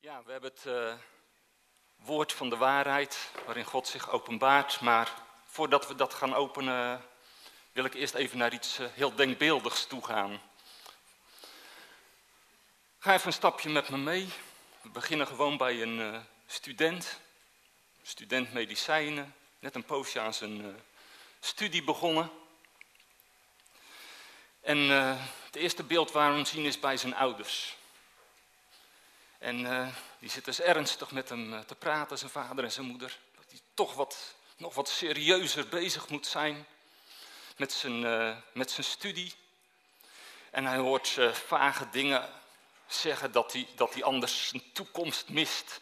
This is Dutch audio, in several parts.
Ja, we hebben het uh, woord van de waarheid waarin God zich openbaart. Maar voordat we dat gaan openen, wil ik eerst even naar iets uh, heel denkbeeldigs toe gaan. Ga even een stapje met me mee. We beginnen gewoon bij een uh, student, student medicijnen, net een poosje aan zijn studie begonnen. En het eerste beeld waar we hem zien is bij zijn ouders. En uh, die zit dus ernstig met hem eh, te praten, zijn vader en zijn moeder. Dat hij toch wat, nog wat serieuzer bezig moet zijn met zijn, uh, met zijn studie. En hij hoort vage dingen zeggen dat hij, dat hij anders zijn toekomst mist.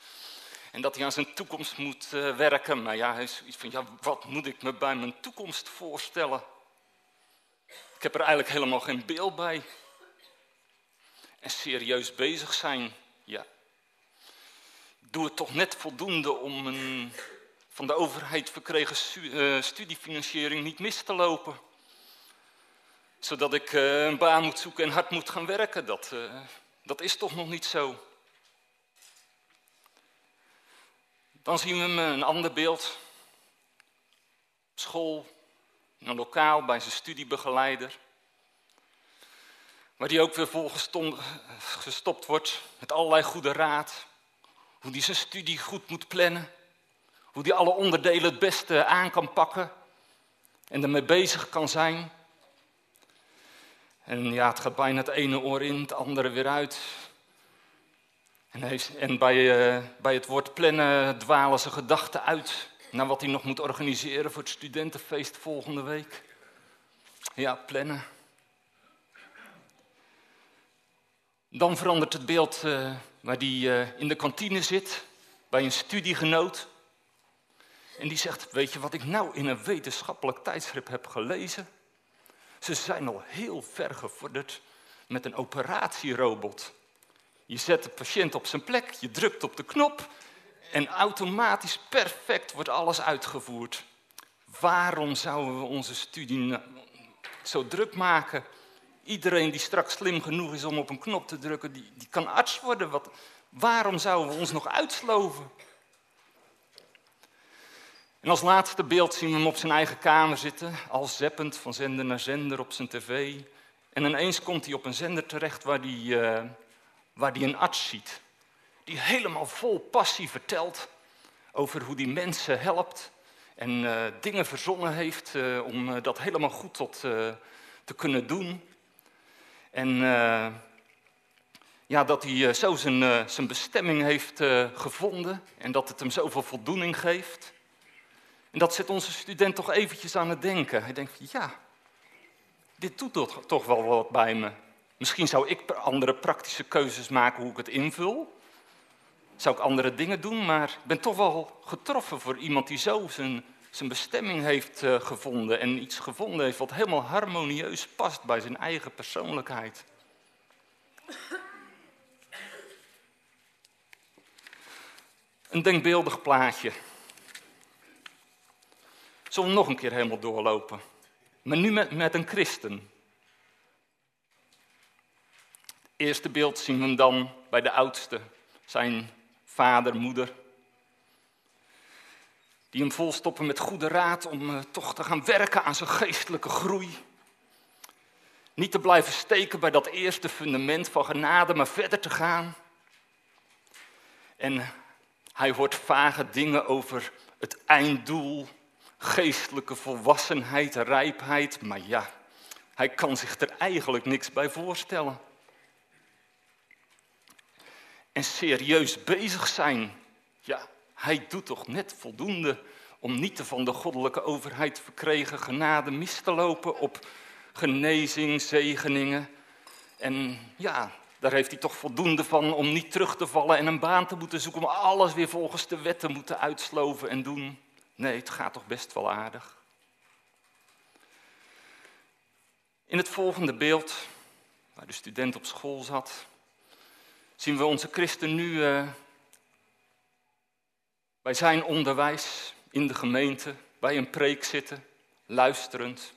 En dat hij aan zijn toekomst moet werken. Maar ja, hij is iets van, ja, wat moet ik me bij mijn toekomst voorstellen? Ik heb er eigenlijk helemaal geen beeld bij. En serieus bezig zijn. Doe het toch net voldoende om een van de overheid verkregen eh, studiefinanciering niet mis te lopen. Zodat ik uh, een baan moet zoeken en hard moet gaan werken. Dat, uh, dat is toch nog niet zo. Dan zien we een ander beeld. School, een lokaal bij zijn studiebegeleider. Waar die ook weer vol gestopt wordt met allerlei goede raad. Hoe die zijn studie goed moet plannen. Hoe die alle onderdelen het beste aan kan pakken. En ermee bezig kan zijn. En ja, het gaat bijna het ene oor in, het andere weer uit. En, heeft, en bij, uh, bij het woord plannen dwalen zijn gedachten uit naar wat hij nog moet organiseren voor het studentenfeest volgende week. Ja, plannen. Dan verandert het beeld uh, waar hij uh, in de kantine zit, bij een studiegenoot. En die zegt, weet je wat ik nou in een wetenschappelijk tijdschrift heb gelezen? Ze zijn al heel ver gevorderd met een operatierobot. Je zet de patiënt op zijn plek, je drukt op de knop en automatisch perfect wordt alles uitgevoerd. Waarom zouden we onze studie zo druk maken? Iedereen die straks slim genoeg is om op een knop te drukken, die, die kan arts worden. Wat, waarom zouden we ons nog uitsloven? En als laatste beeld zien we hem op zijn eigen kamer zitten, al zeppend van zender naar zender op zijn tv. En ineens komt hij op een zender terecht waar hij, uh, waar een arts ziet. Die helemaal vol passie vertelt over hoe die mensen helpt. En uh, dingen verzonnen heeft uh, om dat helemaal goed tot, te kunnen doen. En uh, ja, dat hij uh, zo zijn, uh, zijn bestemming heeft gevonden en dat het hem zoveel voldoening geeft. En dat zet onze student toch eventjes aan het denken. Hij denkt, ja, dit doet toch wel wat bij me. Misschien zou ik andere praktische keuzes maken hoe ik het invul. Zou ik andere dingen doen, maar ik ben toch wel getroffen voor iemand die zo zijn zijn bestemming heeft uh, gevonden en iets gevonden heeft wat helemaal harmonieus past bij zijn eigen persoonlijkheid. Een denkbeeldig plaatje. Zullen we nog een keer helemaal doorlopen? Maar nu met, een christen. Het eerste beeld zien we dan bij de oudste, zijn vader, moeder die hem volstoppen met goede raad om uh, toch te gaan werken aan zijn geestelijke groei. Niet te blijven steken bij dat eerste fundament van genade, maar verder te gaan. En hij hoort vage dingen over het einddoel, geestelijke volwassenheid, rijpheid. Maar ja, hij kan zich er eigenlijk niks bij voorstellen. En serieus bezig zijn, ja, hij doet toch net voldoende om niet van de goddelijke overheid verkregen genade mis te lopen op genezing, zegeningen. En ja, daar heeft hij toch voldoende van om niet terug te vallen en een baan te moeten zoeken, om alles weer volgens de wet te moeten uitsloven en doen. Nee, het gaat toch best wel aardig. In het volgende beeld, waar de student op school zat, zien we onze christen nu uh, bij zijn onderwijs in de gemeente, bij een preek zitten, luisterend.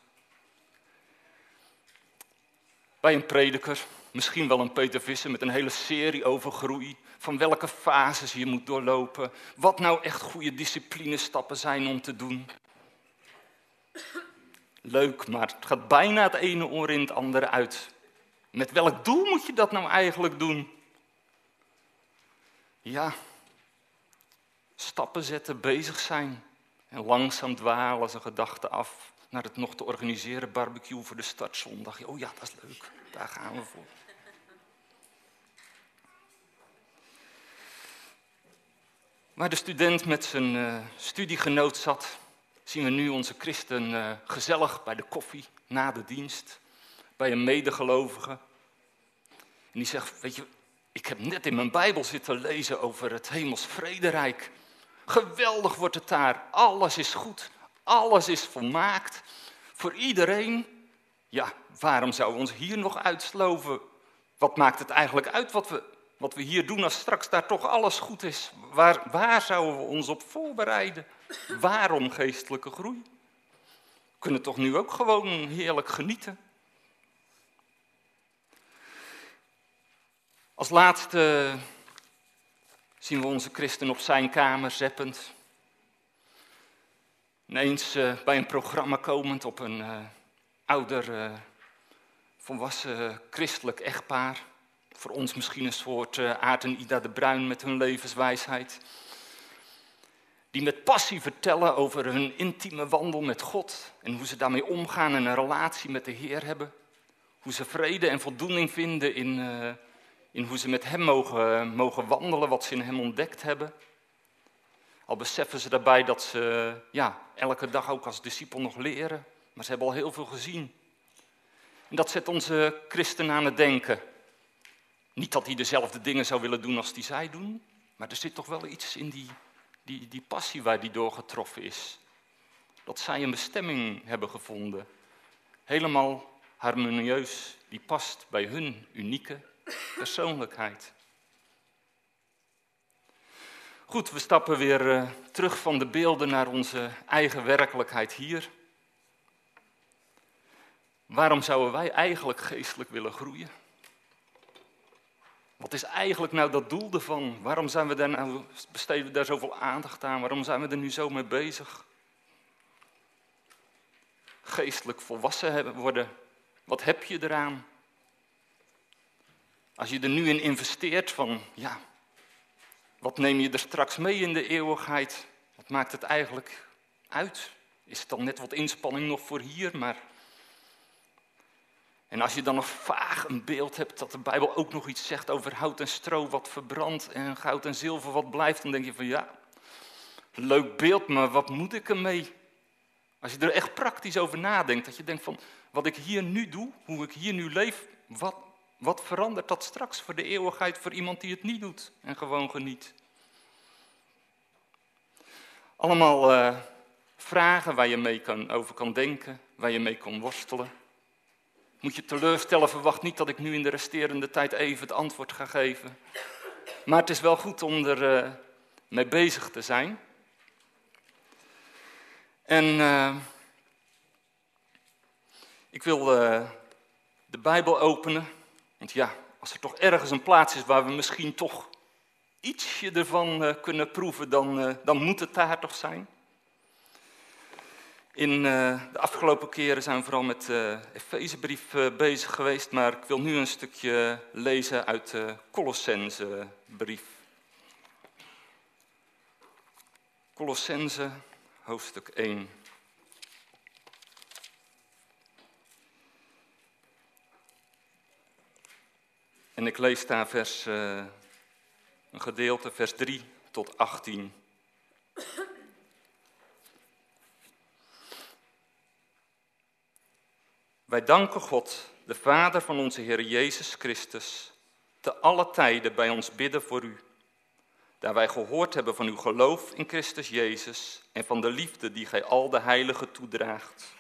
Bij een prediker, misschien wel een Peter Visser met een hele serie over groei. Van welke fases je moet doorlopen. Wat nou echt goede disciplinestappen zijn om te doen. Leuk, maar het gaat bijna het ene oor in het andere uit. Met welk doel moet je dat nou eigenlijk doen? Ja, stappen zetten, bezig zijn. En langzaam dwalen zijn gedachten af naar het nog te organiseren barbecue voor de startzondag. Oh ja, dat is leuk, daar gaan we voor. Waar de student met zijn uh, studiegenoot zat, zien we nu onze christen uh, gezellig bij de koffie na de dienst, bij een medegelovige. En die zegt, weet je, ik heb net in mijn Bijbel zitten lezen over het hemels vrederijk. Geweldig wordt het daar, alles is goed, alles is volmaakt. Voor iedereen, ja, waarom zouden we ons hier nog uitsloven? Wat maakt het eigenlijk uit wat we wat we hier doen als straks daar toch alles goed is. Waar, waar zouden we ons op voorbereiden? Waarom geestelijke groei? We kunnen toch nu ook gewoon heerlijk genieten? Als laatste zien we onze christen op zijn kamer zeppend. Ineens uh, bij een programma komend op een uh, ouder, uh, volwassen christelijk echtpaar. Voor ons misschien een soort Aart en Ida de Bruin met hun levenswijsheid. Die met passie vertellen over hun intieme wandel met God en hoe ze daarmee omgaan en een relatie met de Heer hebben. Hoe ze vrede en voldoening vinden in, in hoe ze met Hem mogen, mogen wandelen, wat ze in Hem ontdekt hebben. Al beseffen ze daarbij dat ze ja, elke dag ook als discipel nog leren, maar ze hebben al heel veel gezien. En dat zet onze christenen aan het denken. Niet dat hij dezelfde dingen zou willen doen als die zij doen, maar er zit toch wel iets in die, die, die passie waar die door getroffen is. Dat zij een bestemming hebben gevonden. Helemaal harmonieus, die past bij hun unieke persoonlijkheid. Goed, we stappen weer uh, terug van de beelden naar onze eigen werkelijkheid hier. Waarom zouden wij eigenlijk geestelijk willen groeien? Wat is eigenlijk nou dat doel ervan? Waarom zijn we daar nou, besteden we daar zoveel aandacht aan? Waarom zijn we er nu zo mee bezig? Geestelijk volwassen worden, wat heb je eraan? Als je er nu in investeert van, ja, wat neem je er straks mee in de eeuwigheid? Wat maakt het eigenlijk uit? Is het dan net wat inspanning nog voor hier, maar en als je dan nog vaag een beeld hebt dat de Bijbel ook nog iets zegt over hout en stro wat verbrandt en goud en zilver wat blijft, dan denk je van ja, leuk beeld, maar wat moet ik ermee? Als je er echt praktisch over nadenkt, dat je denkt van wat ik hier nu doe, hoe ik hier nu leef, wat, wat verandert dat straks voor de eeuwigheid voor iemand die het niet doet en gewoon geniet? Allemaal uh, vragen waar je mee kan, over kan denken, waar je mee kan worstelen. Moet je teleurstellen, verwacht niet dat ik nu in de resterende tijd even het antwoord ga geven. Maar het is wel goed om er uh, mee bezig te zijn. En uh, ik wil de Bijbel openen. Want ja, als er toch ergens een plaats is waar we misschien toch ietsje ervan kunnen proeven, dan, dan moet het daar toch zijn. In uh, de afgelopen keren zijn we vooral met de Efezebrief bezig geweest, maar ik wil nu een stukje lezen uit de Colossensebrief. Colossense, hoofdstuk 1. En ik lees daar vers, een gedeelte, vers 3 tot 18. Wij danken God, de Vader van onze Heer Jezus Christus, te alle tijden bij ons bidden voor u. Daar wij gehoord hebben van uw geloof in Christus Jezus en van de liefde die gij al de heiligen toedraagt.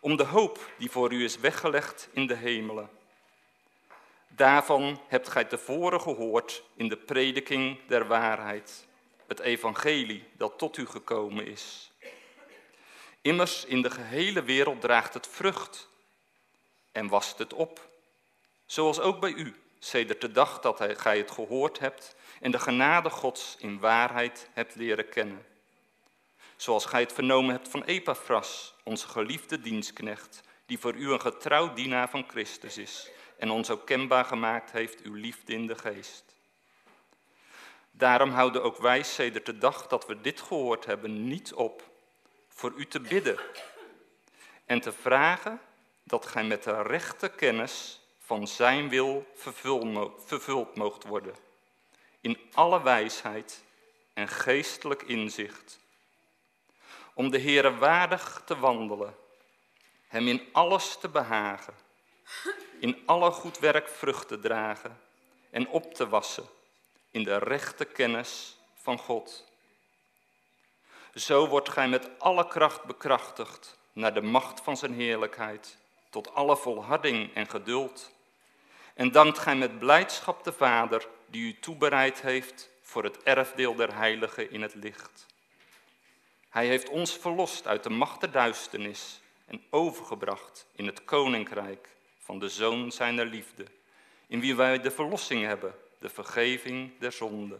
Om de hoop die voor u is weggelegd in de hemelen. Daarvan hebt gij tevoren gehoord in de prediking der waarheid, het evangelie dat tot u gekomen is. Immers in de gehele wereld draagt het vrucht en wast het op. zoals ook bij u, sedert de dag dat gij het gehoord hebt en de genade Gods in waarheid hebt leren kennen. Zoals gij het vernomen hebt van Epaphras, onze geliefde dienstknecht, die voor u een getrouw dienaar van Christus is en ons ook kenbaar gemaakt heeft uw liefde in de geest. Daarom houden ook wij sedert de dag dat we dit gehoord hebben niet op voor u te bidden en te vragen dat gij met de rechte kennis van zijn wil vervuld moogt worden. In alle wijsheid en geestelijk inzicht. Om de Heere waardig te wandelen, hem in alles te behagen, in alle goed werk vrucht te dragen en op te wassen in de rechte kennis van God. Zo wordt gij met alle kracht bekrachtigd naar de macht van zijn heerlijkheid, tot alle volharding en geduld. En dankt gij met blijdschap de Vader die u toebereid heeft voor het erfdeel der heiligen in het licht. Hij heeft ons verlost uit de macht der duisternis en overgebracht in het koninkrijk van de Zoon zijner liefde, in wie wij de verlossing hebben, de vergeving der zonde.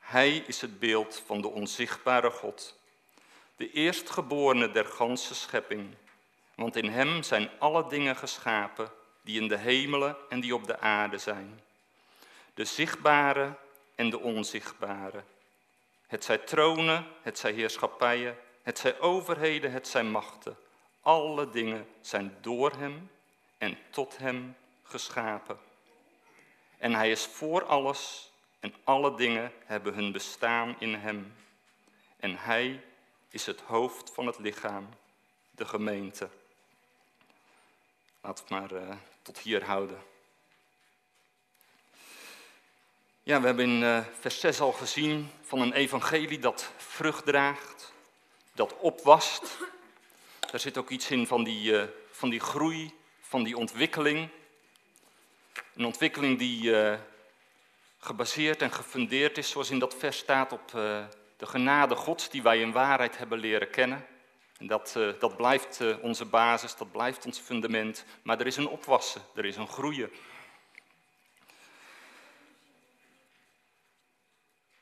Hij is het beeld van de onzichtbare God, de eerstgeborene der ganse schepping, want in hem zijn alle dingen geschapen die in de hemelen en die op de aarde zijn. De zichtbare en de onzichtbare. Het zij tronen, het zij heerschappijen, het zij overheden, het zij machten. Alle dingen zijn door hem en tot hem geschapen. En hij is voor alles en alle dingen hebben hun bestaan in hem. En hij is het hoofd van het lichaam, de gemeente. Laten we maar uh, tot hier houden. Ja, we hebben in uh, vers 6 al gezien van een evangelie dat vrucht draagt, dat opwast. Daar zit ook iets in van die, uh, van die groei, van die ontwikkeling. Een ontwikkeling die uh, gebaseerd en gefundeerd is, zoals in dat vers staat, op uh, de genade Gods die wij in waarheid hebben leren kennen. En dat, dat blijft onze basis, dat blijft ons fundament. Maar er is een opwassen, er is een groeien.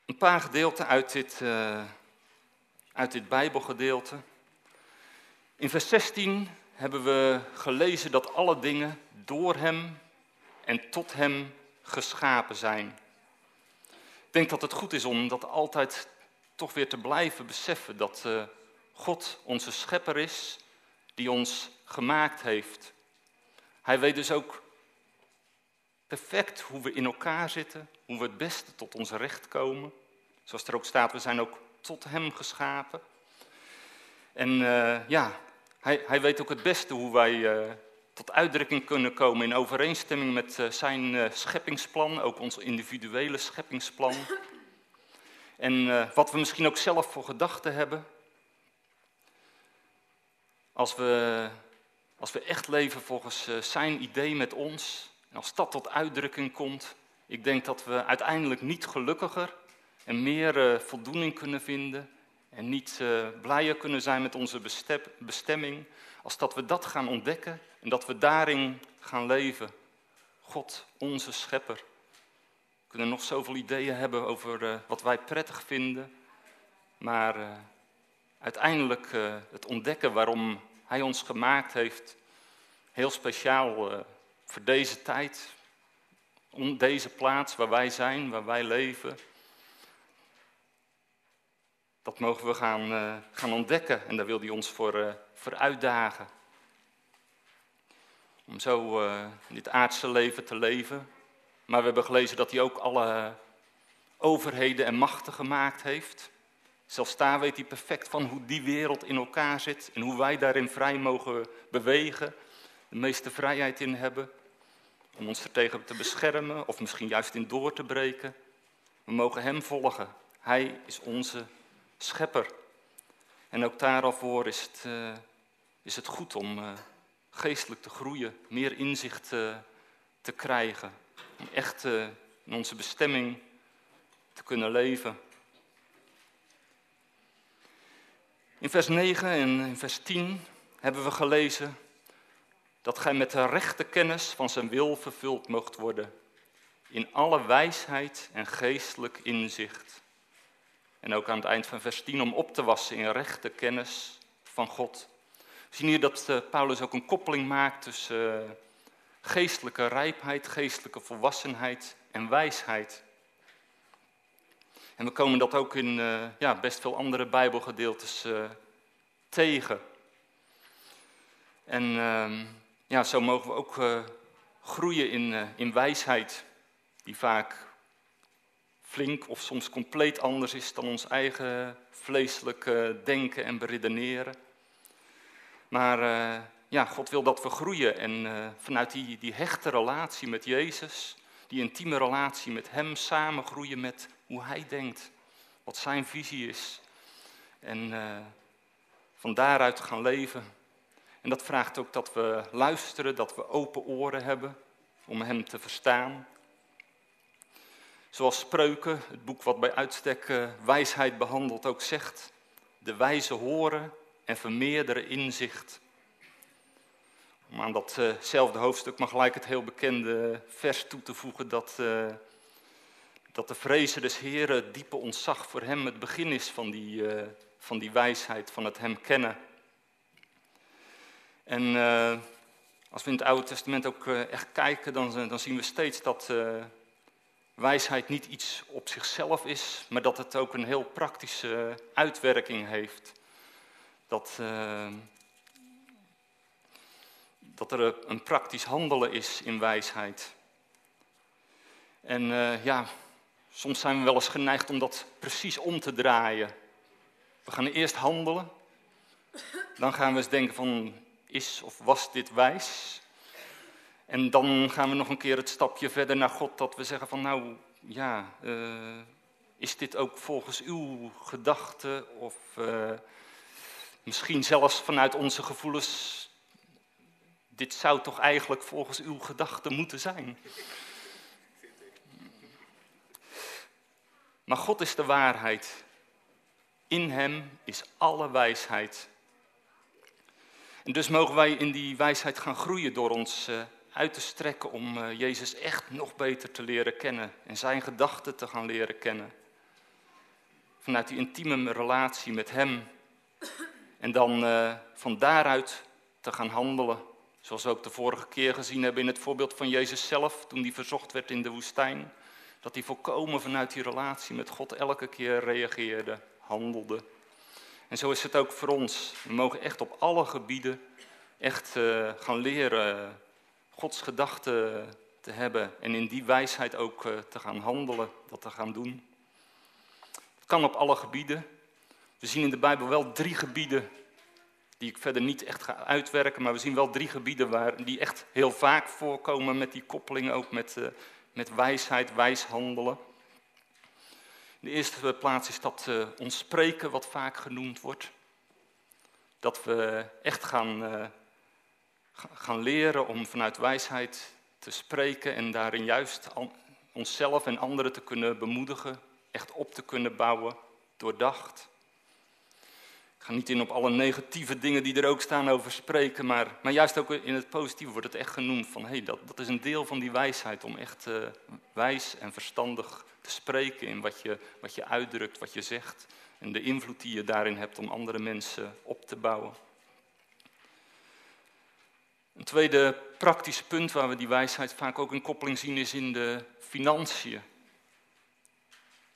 Een paar gedeelten uit dit, uit dit Bijbelgedeelte. In vers 16 hebben we gelezen dat alle dingen door Hem en tot Hem geschapen zijn. Ik denk dat het goed is om dat altijd toch weer te blijven beseffen, dat uh, God onze schepper is, die ons gemaakt heeft. Hij weet dus ook perfect hoe we in elkaar zitten, hoe we het beste tot ons recht komen. Zoals er ook staat, we zijn ook tot Hem geschapen. En uh, ja, hij, hij, weet ook het beste hoe wij uh, tot uitdrukking kunnen komen in overeenstemming met uh, zijn uh, scheppingsplan, ook ons individuele scheppingsplan. En wat we misschien ook zelf voor gedachten hebben. Als we, als we echt leven volgens zijn idee met ons, en als dat tot uitdrukking komt, ik denk dat we uiteindelijk niet gelukkiger en meer voldoening kunnen vinden en niet blijer kunnen zijn met onze bestemming, als dat we dat gaan ontdekken en dat we daarin gaan leven. God, onze schepper. We kunnen nog zoveel ideeën hebben over uh, wat wij prettig vinden. Maar uh, uiteindelijk het ontdekken waarom Hij ons gemaakt heeft. Heel speciaal voor deze tijd. Om deze plaats waar wij zijn, waar wij leven. Dat mogen we gaan, gaan ontdekken en daar wil Hij ons voor, voor uitdagen om zo uh, dit aardse leven te leven. Maar we hebben gelezen dat hij ook alle overheden en machten gemaakt heeft. Zelfs daar weet hij perfect van hoe die wereld in elkaar zit en hoe wij daarin vrij mogen bewegen, de meeste vrijheid in hebben, om ons er tegen te beschermen of misschien juist in door te breken. We mogen Hem volgen. Hij is onze schepper. En ook daarvoor is het, uh, is het goed om uh, geestelijk te groeien, meer inzicht te, te krijgen. Om echt in onze bestemming te kunnen leven. In vers 9 en in vers 10 hebben we gelezen dat gij met de rechte kennis van zijn wil vervuld moogt worden, in alle wijsheid en geestelijk inzicht. En ook aan het eind van vers 10 om op te wassen in rechte kennis van God. We zien hier dat eh, Paulus ook een koppeling maakt tussen eh, geestelijke rijpheid, geestelijke volwassenheid en wijsheid. En we komen dat ook in uh, ja, best veel andere Bijbelgedeeltes tegen. En uh, ja, zo mogen we ook groeien in, in wijsheid, die vaak flink of soms compleet anders is dan ons eigen vleeselijke denken en beredeneren. Maar ja, God wil dat we groeien en vanuit die, die hechte relatie met Jezus, die intieme relatie met Hem, samen groeien met hoe hij denkt, wat zijn visie is. En uh, van daaruit gaan leven. En dat vraagt ook dat we luisteren, dat we open oren hebben om hem te verstaan. Zoals Spreuken, het boek wat bij uitstek uh, wijsheid behandelt, ook zegt. De wijze horen en vermeerderen inzicht. Om aan datzelfde hoofdstuk maar gelijk het heel bekende vers toe te voegen dat uh, dat de vrezen des Heren, diepe ontzag voor hem het begin is van die, van die wijsheid, van het hem kennen. En als we in het Oude Testament ook echt kijken, dan, dan, zien we steeds dat wijsheid niet iets op zichzelf is, maar dat het ook een heel praktische uitwerking heeft. Dat, dat er een praktisch handelen is in wijsheid. En ja, Soms zijn we wel eens geneigd om dat precies om te draaien. We gaan eerst handelen, dan gaan we eens denken van, is of was dit wijs? En dan gaan we nog een keer het stapje verder naar God, dat we zeggen van, nou ja, uh, is dit ook volgens uw gedachten of uh, misschien zelfs vanuit onze gevoelens, dit zou toch eigenlijk volgens uw gedachten moeten zijn? Maar God is de waarheid. In Hem is alle wijsheid. En dus mogen wij in die wijsheid gaan groeien door ons uh, uit te strekken om uh, Jezus echt nog beter te leren kennen en Zijn gedachten te gaan leren kennen. Vanuit die intieme relatie met Hem. En dan uh, van daaruit te gaan handelen. Zoals we ook de vorige keer gezien hebben in het voorbeeld van Jezus zelf, toen hij verzocht werd in de woestijn. Dat hij volkomen vanuit die relatie met God elke keer reageerde, handelde. En zo is het ook voor ons. We mogen echt op alle gebieden echt uh, gaan leren Gods gedachten te hebben en in die wijsheid ook uh, te gaan handelen, dat te gaan doen. Het kan op alle gebieden. We zien in de Bijbel wel drie gebieden die ik verder niet echt ga uitwerken, maar we zien wel drie gebieden waar, die echt heel vaak voorkomen met die koppeling ook met, uh, met wijsheid, wijs handelen. De eerste plaats is dat uh, ons spreken, wat vaak genoemd wordt. Dat we echt gaan, gaan leren om vanuit wijsheid te spreken en daarin juist onszelf en anderen te kunnen bemoedigen, echt op te kunnen bouwen, doordacht. Ik ga niet in op alle negatieve dingen die er ook staan over spreken, maar, maar juist ook in het positieve wordt het echt genoemd van hey, dat, dat is een deel van die wijsheid om echt uh, wijs en verstandig te spreken in wat je, wat je uitdrukt, wat je zegt en de invloed die je daarin hebt om andere mensen op te bouwen. Een tweede praktisch punt waar we die wijsheid vaak ook in koppeling zien is in de financiën.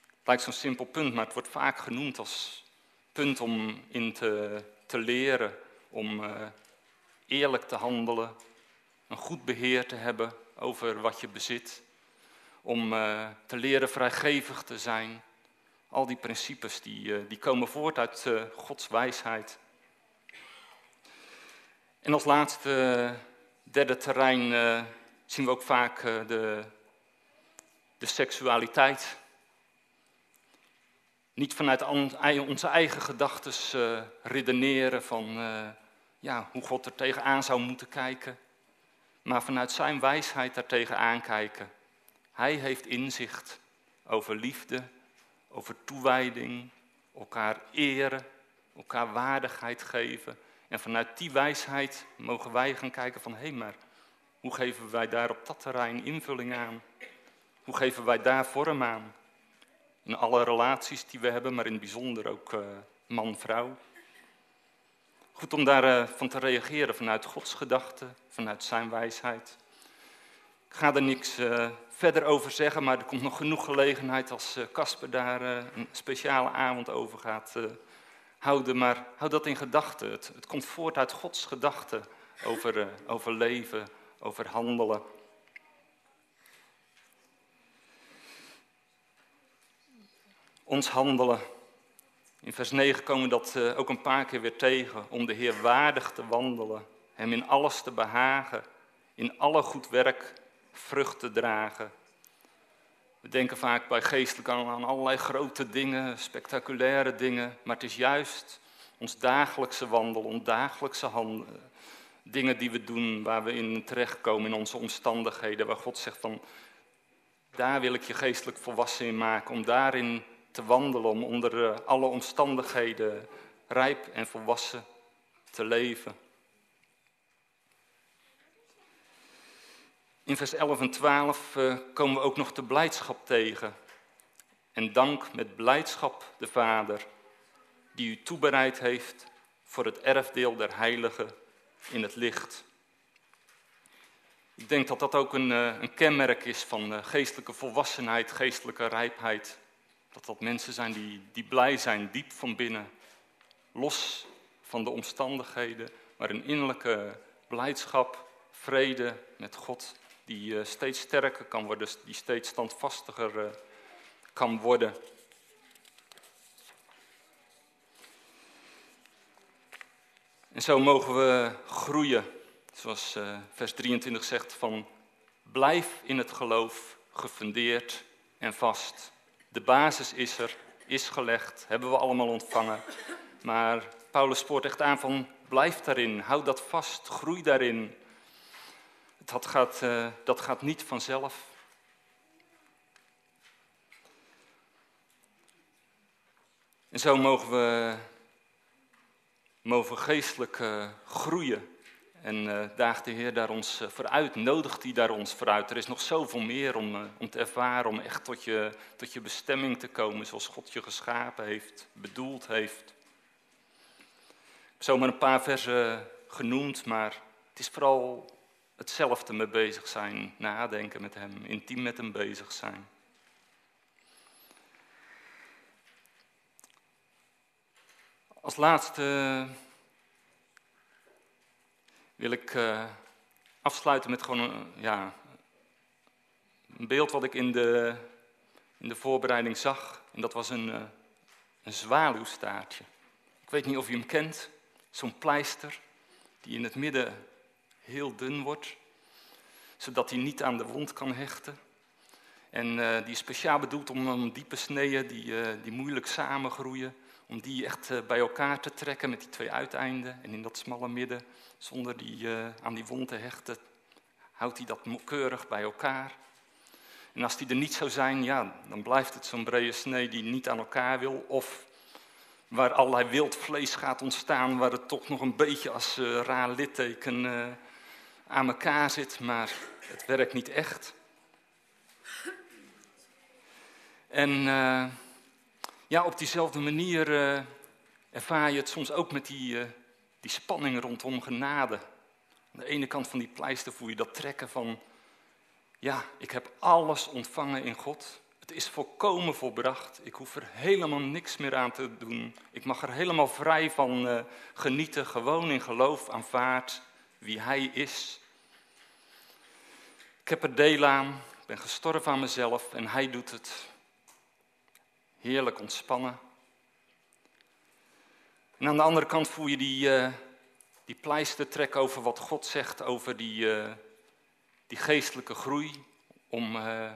Het lijkt zo'n simpel punt, maar het wordt vaak genoemd als punt om in te, te leren, om uh, eerlijk te handelen, een goed beheer te hebben over wat je bezit, om uh, te leren vrijgevig te zijn. Al die principes die, uh, die komen voort uit Gods wijsheid. En als laatste, derde terrein, zien we ook vaak de, de seksualiteit. Niet vanuit onze eigen gedachten redeneren van ja, hoe God er tegenaan zou moeten kijken. Maar vanuit zijn wijsheid er tegenaan kijken. Hij heeft inzicht over liefde, over toewijding, elkaar eren, elkaar waardigheid geven. En vanuit die wijsheid mogen wij gaan kijken van, hé maar hoe geven wij daar op dat terrein invulling aan? Hoe geven wij daar vorm aan? In alle relaties die we hebben, maar in het bijzonder ook uh, man-vrouw. Goed om daarvan uh, te reageren vanuit Gods gedachten, vanuit zijn wijsheid. Ik ga er niks uh, verder over zeggen, maar er komt nog genoeg gelegenheid als Casper daar een speciale avond over gaat houden. Maar houd dat in gedachten. Het, komt voort uit Gods gedachten over, over leven, over handelen. Ons handelen. In vers 9 komen we dat uh, ook een paar keer weer tegen. Om de Heer waardig te wandelen. Hem in alles te behagen. In alle goed werk vrucht te dragen. We denken vaak bij geestelijk aan allerlei grote dingen, spectaculaire dingen. Maar het is juist ons dagelijkse wandelen, ons dagelijkse handelen dingen die we doen, waar we in terechtkomen in onze omstandigheden, waar God zegt van, daar wil ik je geestelijk volwassen in maken, om daarin te wandelen, om onder eh, alle omstandigheden rijp en volwassen te leven. In vers 11 en 12 uh, komen we ook nog de blijdschap tegen. En dank met blijdschap de Vader, die u toebereid heeft voor het erfdeel der heiligen in het licht. Ik denk dat dat ook een, eh, een kenmerk is van eh, geestelijke volwassenheid, geestelijke rijpheid. Dat dat mensen zijn die, die blij zijn, diep van binnen. Los van de omstandigheden, maar een innerlijke blijdschap, vrede met God, die eh, steeds sterker kan worden, die steeds standvastiger kan worden. En zo mogen we groeien, zoals uh, vers 23 zegt, van blijf in het geloof gefundeerd en vast. De basis is er, is gelegd, hebben we allemaal ontvangen. Maar Paulus spoort echt aan van blijf daarin, houd dat vast, groei daarin. Dat gaat, uh, dat gaat niet vanzelf. En zo mogen we mogen geestelijk uh, groeien. En uh, daagt de Heer daar ons vooruit, nodigt hij daar ons vooruit. Er is nog zoveel meer om, om te ervaren, om echt tot je, tot je bestemming te komen zoals God je geschapen heeft, bedoeld heeft. Ik heb zomaar een paar versen genoemd, maar het is vooral hetzelfde mee bezig zijn, nadenken met Hem, intiem met Hem bezig zijn. Als laatste wil ik uh, afsluiten met gewoon een, ja, een beeld wat ik in de, in de voorbereiding zag. En dat was een, uh, een zwaluwstaartje. Ik weet niet of je hem kent. Zo'n pleister die in het midden heel dun wordt, zodat hij niet aan de wond kan hechten. En uh, die is speciaal bedoeld om, om diepe sneeën die, die moeilijk samengroeien, om die echt eh, bij elkaar te trekken met die twee uiteinden. En in dat smalle midden, zonder die, uh, aan die wond te hechten, houdt hij dat keurig bij elkaar. En als die er niet zou zijn, ja, dan blijft het zo'n brede snee die niet aan elkaar wil. Of waar allerlei wild vlees gaat ontstaan, waar het toch nog een beetje als uh, raar litteken uh, aan elkaar zit, maar het werkt niet echt. En uh, ja, op diezelfde manier uh, ervaar je het soms ook met die, uh, die spanning rondom genade. Aan de ene kant van die pleister voel je dat trekken van, ja, ik heb alles ontvangen in God. Het is volkomen volbracht. Ik hoef er helemaal niks meer aan te doen. Ik mag er helemaal vrij van genieten, gewoon in geloof aanvaard wie Hij is. Ik heb er deel aan, ik ben gestorven aan mezelf en Hij doet het heerlijk ontspannen. En aan de andere kant voel je die, uh, die pleister trek over wat God zegt over die, uh, die geestelijke groei. Om, uh,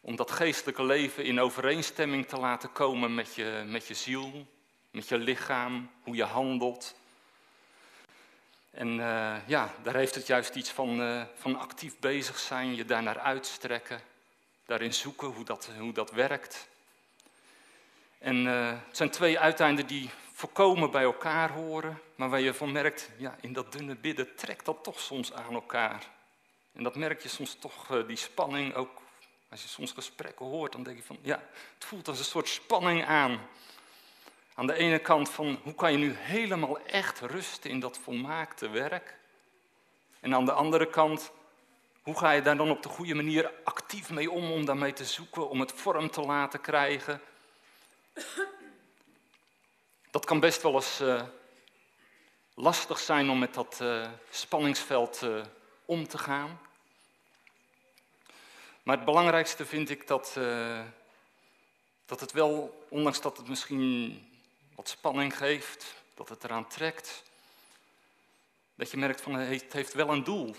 om dat geestelijke leven in overeenstemming te laten komen met je, met je ziel, met je lichaam, hoe je handelt. En ja, daar heeft het juist iets van, van actief bezig zijn, je daarnaar uitstrekken, daarin zoeken hoe dat, hoe dat werkt. En uh, het zijn twee uiteinden die volkomen bij elkaar horen, maar waar je van merkt, ja, in dat dunne bidden trekt dat toch soms aan elkaar. En dat merk je soms toch, eh, die spanning, ook als je soms gesprekken hoort, dan denk je van, ja, het voelt als een soort spanning aan. Aan de ene kant van, hoe kan je nu helemaal echt rusten in dat volmaakte werk? En aan de andere kant, hoe ga je daar dan op de goede manier actief mee om, om daarmee te zoeken, om het vorm te laten krijgen? Dat kan best wel eens uh, lastig zijn om met dat uh, spanningsveld uh, om te gaan. Maar het belangrijkste vind ik dat, dat het wel, ondanks dat het misschien wat spanning geeft, dat het eraan trekt, dat je merkt van het heeft wel een doel.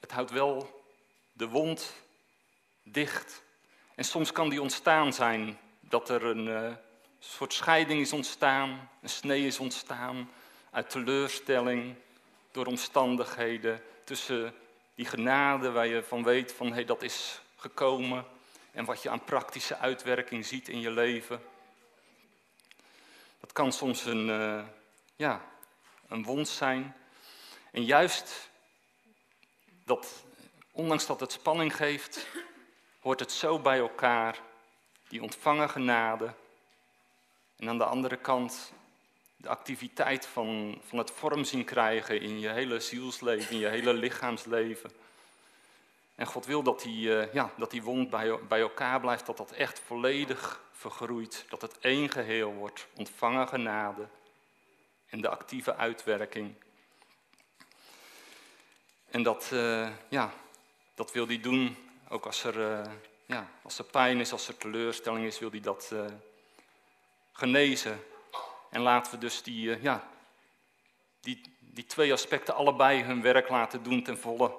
Het houdt wel de wond dicht. En soms kan die ontstaan zijn dat er een een soort scheiding is ontstaan, een snee is ontstaan uit teleurstelling, door omstandigheden, tussen die genade waar je van weet van hé, hey, dat is gekomen en wat je aan praktische uitwerking ziet in je leven. Dat kan soms een, uh, ja, een wond zijn. En juist dat, ondanks dat het spanning geeft, hoort het zo bij elkaar, die ontvangen genade, en aan de andere kant de activiteit van, van het vorm zien krijgen in je hele zielsleven, in je hele lichaamsleven. En God wil dat die, uh, ja, dat die wond bij, bij elkaar blijft, dat dat echt volledig vergroeit. Dat het één geheel wordt, ontvangen genade en de actieve uitwerking. En dat, uh, ja, dat wil hij doen, ook als er, uh, ja, als er pijn is, als er teleurstelling is, wil hij dat genezen. En laten we dus die, ja, die, die twee aspecten allebei hun werk laten doen ten volle.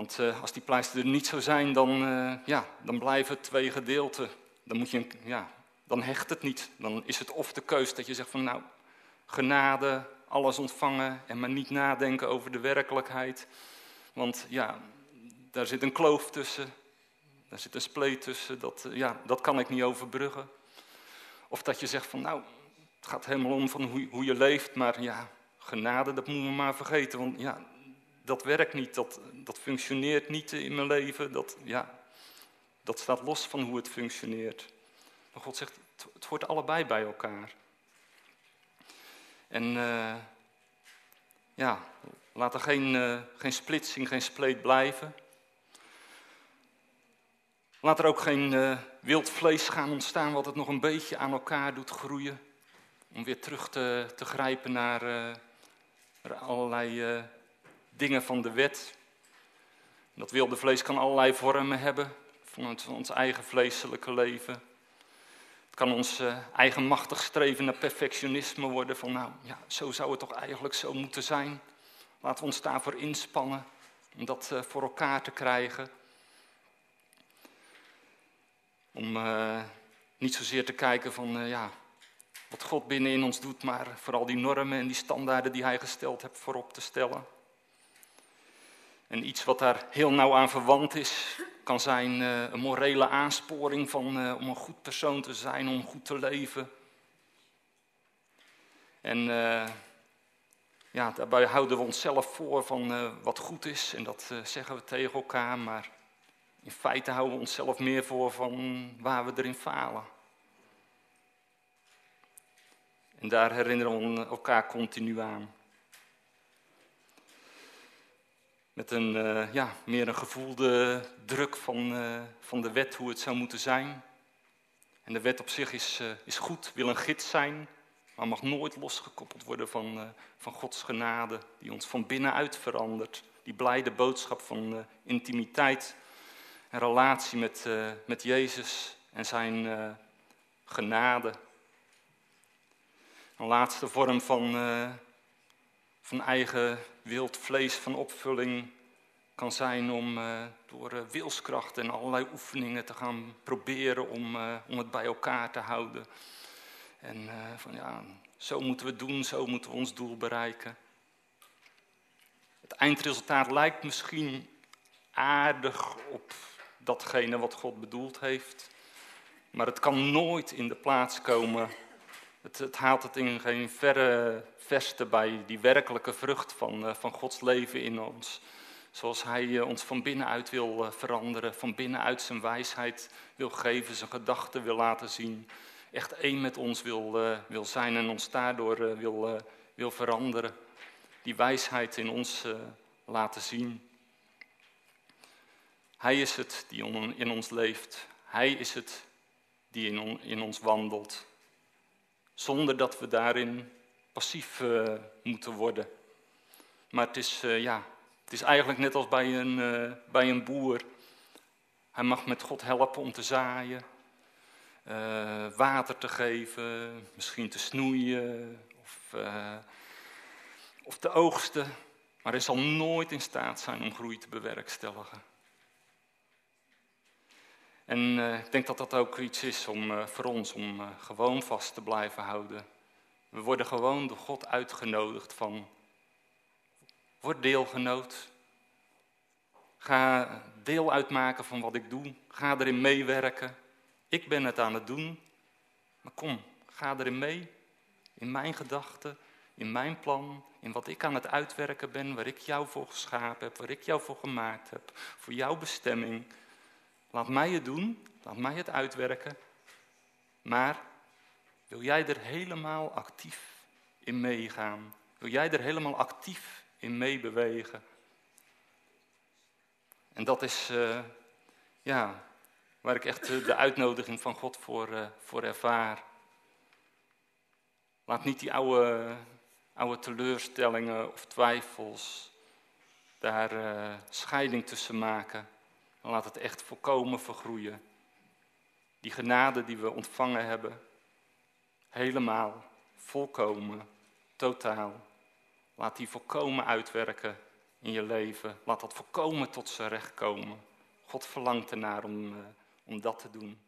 Want uh, als die pleister er niet zou zijn, dan, uh, ja, dan blijven twee gedeelten. Dan, moet je, ja, dan hecht het niet. Dan is het of de keus dat je zegt van nou, genade, alles ontvangen en maar niet nadenken over de werkelijkheid. Want ja, daar zit een kloof tussen. Daar zit een spleet tussen, dat, eh, ja, dat kan ik niet overbruggen. Of dat je zegt van nou, het gaat helemaal om van hoe, hoe je leeft, maar ja, genade, dat moeten we maar vergeten. Want ja, dat werkt niet, dat, dat functioneert niet in mijn leven. Dat, ja, dat staat los van hoe het functioneert. Maar God zegt, het, het hoort allebei bij elkaar. En uh, ja, laat er geen, uh, geen splitsing, geen spleet blijven. Laat er ook geen uh, wild vlees gaan ontstaan wat het nog een beetje aan elkaar doet groeien. Om weer terug te, te grijpen naar uh, allerlei dingen van de wet. Dat wilde vlees kan allerlei vormen hebben van ons eigen vleeselijke leven. Het kan ons eigen machtig streven naar perfectionisme worden. Van nou, ja, zo zou het toch eigenlijk zo moeten zijn. Laten we ons daarvoor inspannen om dat voor elkaar te krijgen. Om uh, niet zozeer te kijken van ja, wat God binnenin ons doet, maar vooral die normen en die standaarden die Hij gesteld heeft voorop te stellen. En iets wat daar heel nauw aan verwant is, kan zijn uh, een morele aansporing van, om een goed persoon te zijn, om goed te leven. En ja, daarbij houden we onszelf voor van wat goed is en dat zeggen we tegen elkaar, maar in feite houden we onszelf meer voor van waar we erin falen. En daar herinneren we elkaar continu aan. Met een, uh, ja, meer een gevoelde druk van, uh, van de wet, hoe het zou moeten zijn. En de wet op zich is, uh, is goed, wil een gids zijn, maar mag nooit losgekoppeld worden van, van Gods genade, die ons van binnenuit verandert. Die blijde boodschap van intimiteit een relatie met, met Jezus en zijn genade. Een laatste vorm van, van eigen wild vlees van opvulling kan zijn om door wilskracht en allerlei oefeningen te gaan proberen om, om het bij elkaar te houden. En van ja, zo moeten we doen, zo moeten we ons doel bereiken. Het eindresultaat lijkt misschien aardig op datgene wat God bedoeld heeft. Maar het kan nooit in de plaats komen Het, het, haalt het in geen verre verste bij die werkelijke vrucht van, uh, van Gods leven in ons. Zoals Hij uh, ons van binnenuit wil uh, veranderen, van binnenuit zijn wijsheid wil geven, zijn gedachten wil laten zien. Echt één met ons wil, wil zijn en ons daardoor wil, wil veranderen. Die wijsheid in ons laten zien. Hij is het die in ons leeft. Hij is het die in, in ons wandelt. Zonder dat we daarin passief uh, moeten worden. Maar het is, uh, ja, het is eigenlijk net als bij een, uh, bij een boer. Hij mag met God helpen om te zaaien, water te geven, misschien te snoeien of, of te oogsten. Maar hij zal nooit in staat zijn om groei te bewerkstelligen. En uh, ik denk dat dat ook iets is om, uh, voor ons om uh, gewoon vast te blijven houden. We worden gewoon door God uitgenodigd van, word deelgenoot. Ga deel uitmaken van wat ik doe. Ga erin meewerken. Ik ben het aan het doen. Maar kom, ga erin mee. In mijn gedachten, in mijn plan, in wat ik aan het uitwerken ben, waar ik jou voor geschapen heb, waar ik jou voor gemaakt heb, voor jouw bestemming. Laat mij het doen, laat mij het uitwerken. Maar wil jij er helemaal actief in meegaan? Wil jij er helemaal actief in meebewegen? En dat is uh, ja, waar ik echt de uitnodiging van God voor, uh, voor ervaar. Laat niet die oude, oude teleurstellingen of twijfels daar uh, scheiding tussen maken. En laat het echt volkomen vergroeien. Die genade die we ontvangen hebben, helemaal, volkomen, totaal. Laat die volkomen uitwerken in je leven. Laat dat volkomen tot zijn recht komen. God verlangt ernaar om, uh, om dat te doen.